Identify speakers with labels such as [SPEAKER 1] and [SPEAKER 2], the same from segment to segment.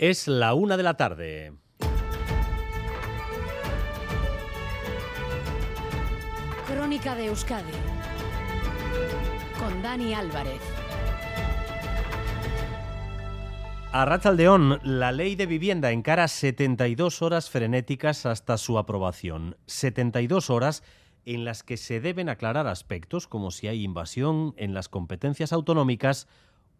[SPEAKER 1] Es la una de la tarde.
[SPEAKER 2] Crónica de Euskadi con Dani Álvarez.
[SPEAKER 1] A Rachaldeón, la ley de vivienda encara 72 horas frenéticas hasta su aprobación. 72 horas en las que se deben aclarar aspectos como si hay invasión en las competencias autonómicas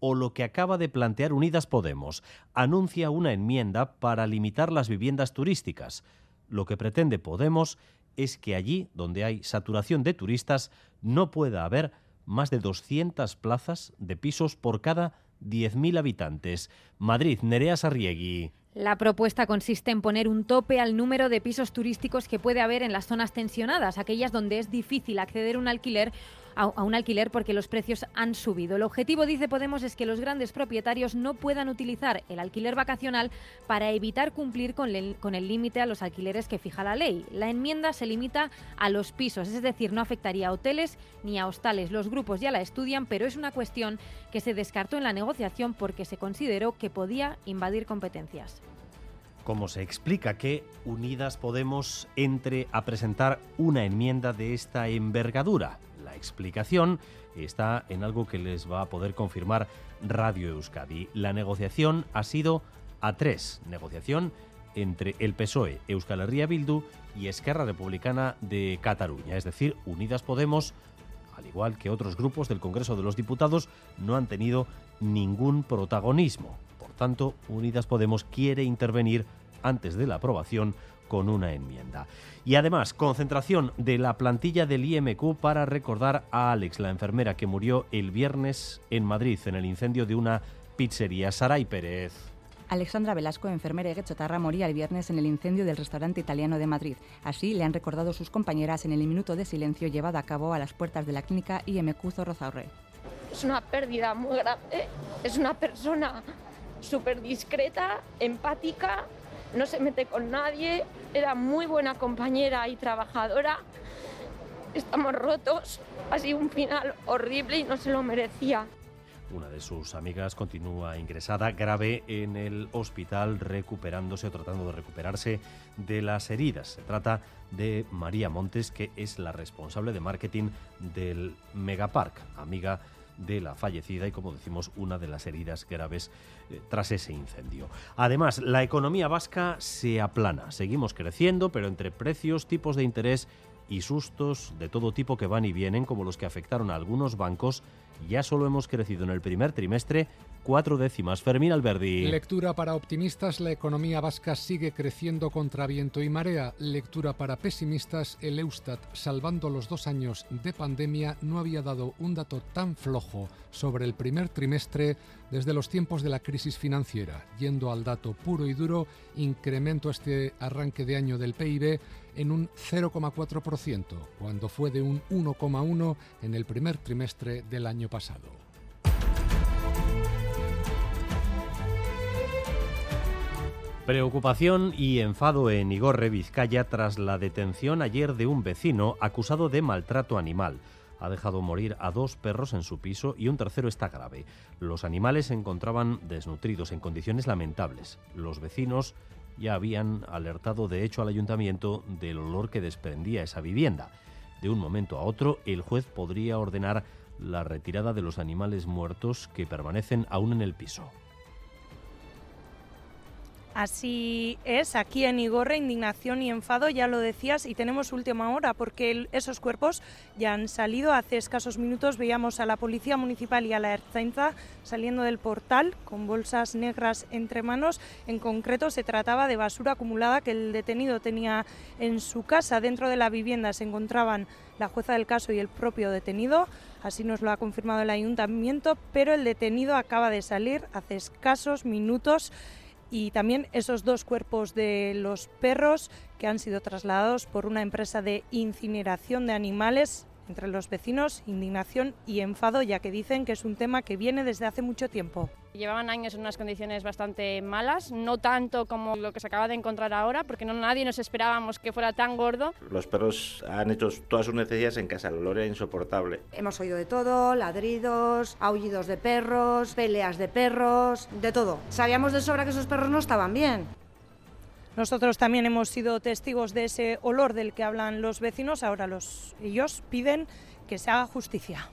[SPEAKER 1] o lo que acaba de plantear Unidas Podemos. Anuncia una enmienda para limitar las viviendas turísticas. Lo que pretende Podemos es que allí donde hay saturación de turistas no pueda haber más de 200 plazas de pisos por cada 10.000 habitantes. Madrid, Nerea Sarriegui.
[SPEAKER 3] La propuesta consiste en poner un tope al número de pisos turísticos que puede haber en las zonas tensionadas, aquellas donde es difícil acceder a un alquiler a, un alquiler porque los precios han subido. El objetivo, dice Podemos, es que los grandes propietarios no puedan utilizar el alquiler vacacional para evitar cumplir con el límite a los alquileres que fija la ley. La enmienda se limita a los pisos, es decir, no afectaría a hoteles ni a hostales. Los grupos ya la estudian, pero es una cuestión que se descartó en la negociación porque se consideró que podía invadir competencias.
[SPEAKER 1] ¿Cómo se explica que Unidas Podemos entre a presentar una enmienda de esta envergadura? La explicación está en algo que les va a poder confirmar Radio Euskadi. La negociación ha sido a tres. Negociación entre el PSOE, Euskal Herria Bildu y Esquerra Republicana de Cataluña. Es decir, Unidas Podemos, al igual que otros grupos del Congreso de los Diputados, no han tenido ningún protagonismo. Por tanto, Unidas Podemos quiere intervenir antes de la aprobación con una enmienda. Y además, concentración de la plantilla del IMQ para recordar a Alex, la enfermera que murió el viernes en Madrid en el incendio de una pizzería. Saray Pérez.
[SPEAKER 4] Alexandra Velasco, enfermera y Chotarra, moría el viernes en el incendio del restaurante italiano de Madrid. Así le han recordado sus compañeras en el minuto de silencio llevado a cabo a las puertas de la clínica IMQ Zorrozaurre.
[SPEAKER 5] Es una pérdida muy grande. Es una persona súper discreta, empática no se mete con nadie, era muy buena compañera y trabajadora. Estamos rotos, ha sido un final horrible y no se lo merecía.
[SPEAKER 1] Una de sus amigas continúa ingresada grave en el hospital recuperándose o tratando de recuperarse de las heridas. Se trata de María Montes, que es la responsable de marketing del Megapark, amiga de la fallecida y, como decimos, una de las heridas graves eh, tras ese incendio. Además, la economía vasca se aplana. Seguimos creciendo, pero entre precios, tipos de interés y sustos de todo tipo que van y vienen, como los que afectaron a algunos bancos, ya solo hemos crecido en el primer trimestre cuatro décimas. Fermín Alberdi.
[SPEAKER 6] Lectura para optimistas, la economía vasca sigue creciendo contra viento y marea. Lectura para pesimistas, el Eustat, salvando los dos años de pandemia, no había dado un dato tan flojo sobre el primer trimestre desde los tiempos de la crisis financiera. Yendo al dato puro y duro, incremento este arranque de año del PIB en un 0,4%, cuando fue de un 1,1% en el primer trimestre del año pasado.
[SPEAKER 1] Preocupación y enfado en Igorre, Vizcaya, tras la detención ayer de un vecino acusado de maltrato animal. Ha dejado morir a dos perros en su piso y un tercero está grave. Los animales se encontraban desnutridos en condiciones lamentables. Los vecinos ya habían alertado de hecho al ayuntamiento del olor que desprendía esa vivienda. De un momento a otro, el juez podría ordenar la retirada de los animales muertos que permanecen aún en el piso.
[SPEAKER 7] Así es, aquí en Igorre, indignación y enfado, ya lo decías, y tenemos última hora porque esos cuerpos ya han salido. Hace escasos minutos veíamos a la Policía Municipal y a la Erzainza saliendo del portal con bolsas negras entre manos. En concreto, se trataba de basura acumulada que el detenido tenía en su casa. Dentro de la vivienda se encontraban la jueza del caso y el propio detenido. Así nos lo ha confirmado el ayuntamiento, pero el detenido acaba de salir hace escasos minutos y también esos dos cuerpos de los perros que han sido trasladados por una empresa de incineración de animales entre los vecinos indignación y enfado, ya que dicen que es un tema que viene desde hace mucho tiempo.
[SPEAKER 8] Llevaban años en unas condiciones bastante malas, no tanto como lo que se acaba de encontrar ahora, porque no nadie nos esperábamos que fuera tan gordo.
[SPEAKER 9] Los perros han hecho todas sus necesidades en casa, el olor era insoportable.
[SPEAKER 10] Hemos oído de todo, ladridos, aullidos de perros, peleas de perros, de todo. Sabíamos de sobra que esos perros no estaban bien.
[SPEAKER 7] Nosotros también hemos sido testigos de ese olor del que hablan los vecinos. Ahora los, ellos piden que se haga justicia.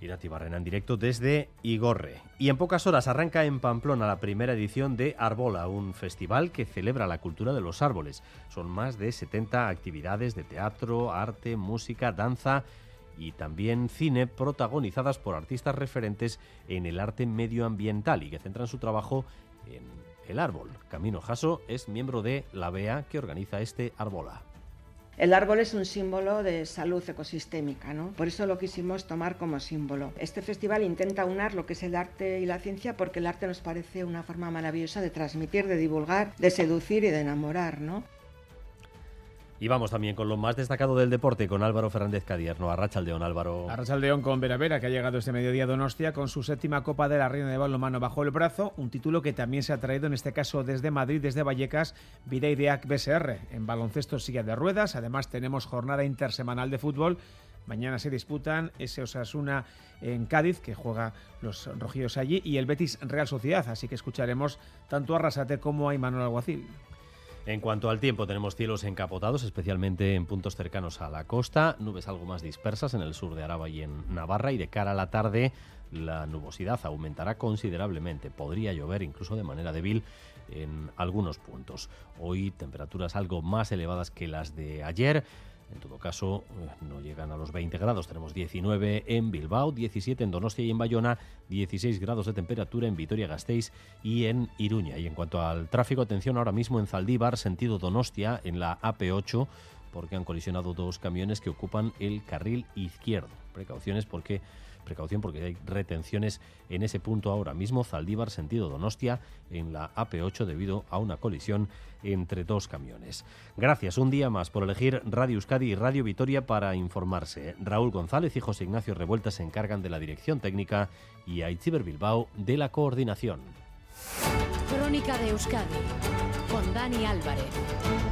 [SPEAKER 1] Irati Barrena en directo desde Igorre. Y en pocas horas arranca en Pamplona la primera edición de Arbola, un festival que celebra la cultura de los árboles. Son más de 70 actividades de teatro, arte, música, danza y también cine protagonizadas por artistas referentes en el arte medioambiental y que centran su trabajo en el árbol. Camino Jaso es miembro de la BEA que organiza este Arbola.
[SPEAKER 11] El árbol es un símbolo de salud ecosistémica, ¿no? Por eso lo quisimos tomar como símbolo. Este festival intenta unar lo que es el arte y la ciencia porque el arte nos parece una forma maravillosa de transmitir, de divulgar, de seducir y de enamorar, ¿no?
[SPEAKER 1] Y vamos también con lo más destacado del deporte, con Álvaro Fernández Cadierno. Arrachaldeón, Álvaro.
[SPEAKER 12] Arrachaldeón con Vera Vera, que ha llegado este mediodía a Donostia con su séptima Copa de la Reina de Balonmano bajo el brazo, un título que también se ha traído en este caso desde Madrid, desde Vallecas, Videideac BSR. En baloncesto silla de ruedas, además tenemos jornada intersemanal de fútbol. Mañana se disputan ese Osasuna en Cádiz, que juega los rojillos allí, y el Betis Real Sociedad. Así que escucharemos tanto a Arrasate como a Imanol Alguacil.
[SPEAKER 1] En cuanto al tiempo, tenemos cielos encapotados, especialmente en puntos cercanos a la costa, nubes algo más dispersas en el sur de Araba y en Navarra, y de cara a la tarde la nubosidad aumentará considerablemente. Podría llover incluso de manera débil en algunos puntos. Hoy temperaturas algo más elevadas que las de ayer. En todo caso, eh, no llegan a los 20 grados. Tenemos 19 en Bilbao, 17 en Donostia y en Bayona, 16 grados de temperatura en Vitoria-Gasteiz y en Iruña. Y en cuanto al tráfico, atención ahora mismo en Zaldívar, sentido Donostia, en la AP8, porque han colisionado dos camiones que ocupan el carril izquierdo. Precauciones porque Precaución porque hay retenciones en ese punto ahora mismo, Zaldívar, sentido Donostia, en la AP8 debido a una colisión entre dos camiones. Gracias un día más por elegir Radio Euskadi y Radio Vitoria para informarse. Raúl González y José Ignacio Revuelta se encargan de la dirección técnica y Aitziber Bilbao de la coordinación.
[SPEAKER 2] Crónica de Euskadi con Dani Álvarez.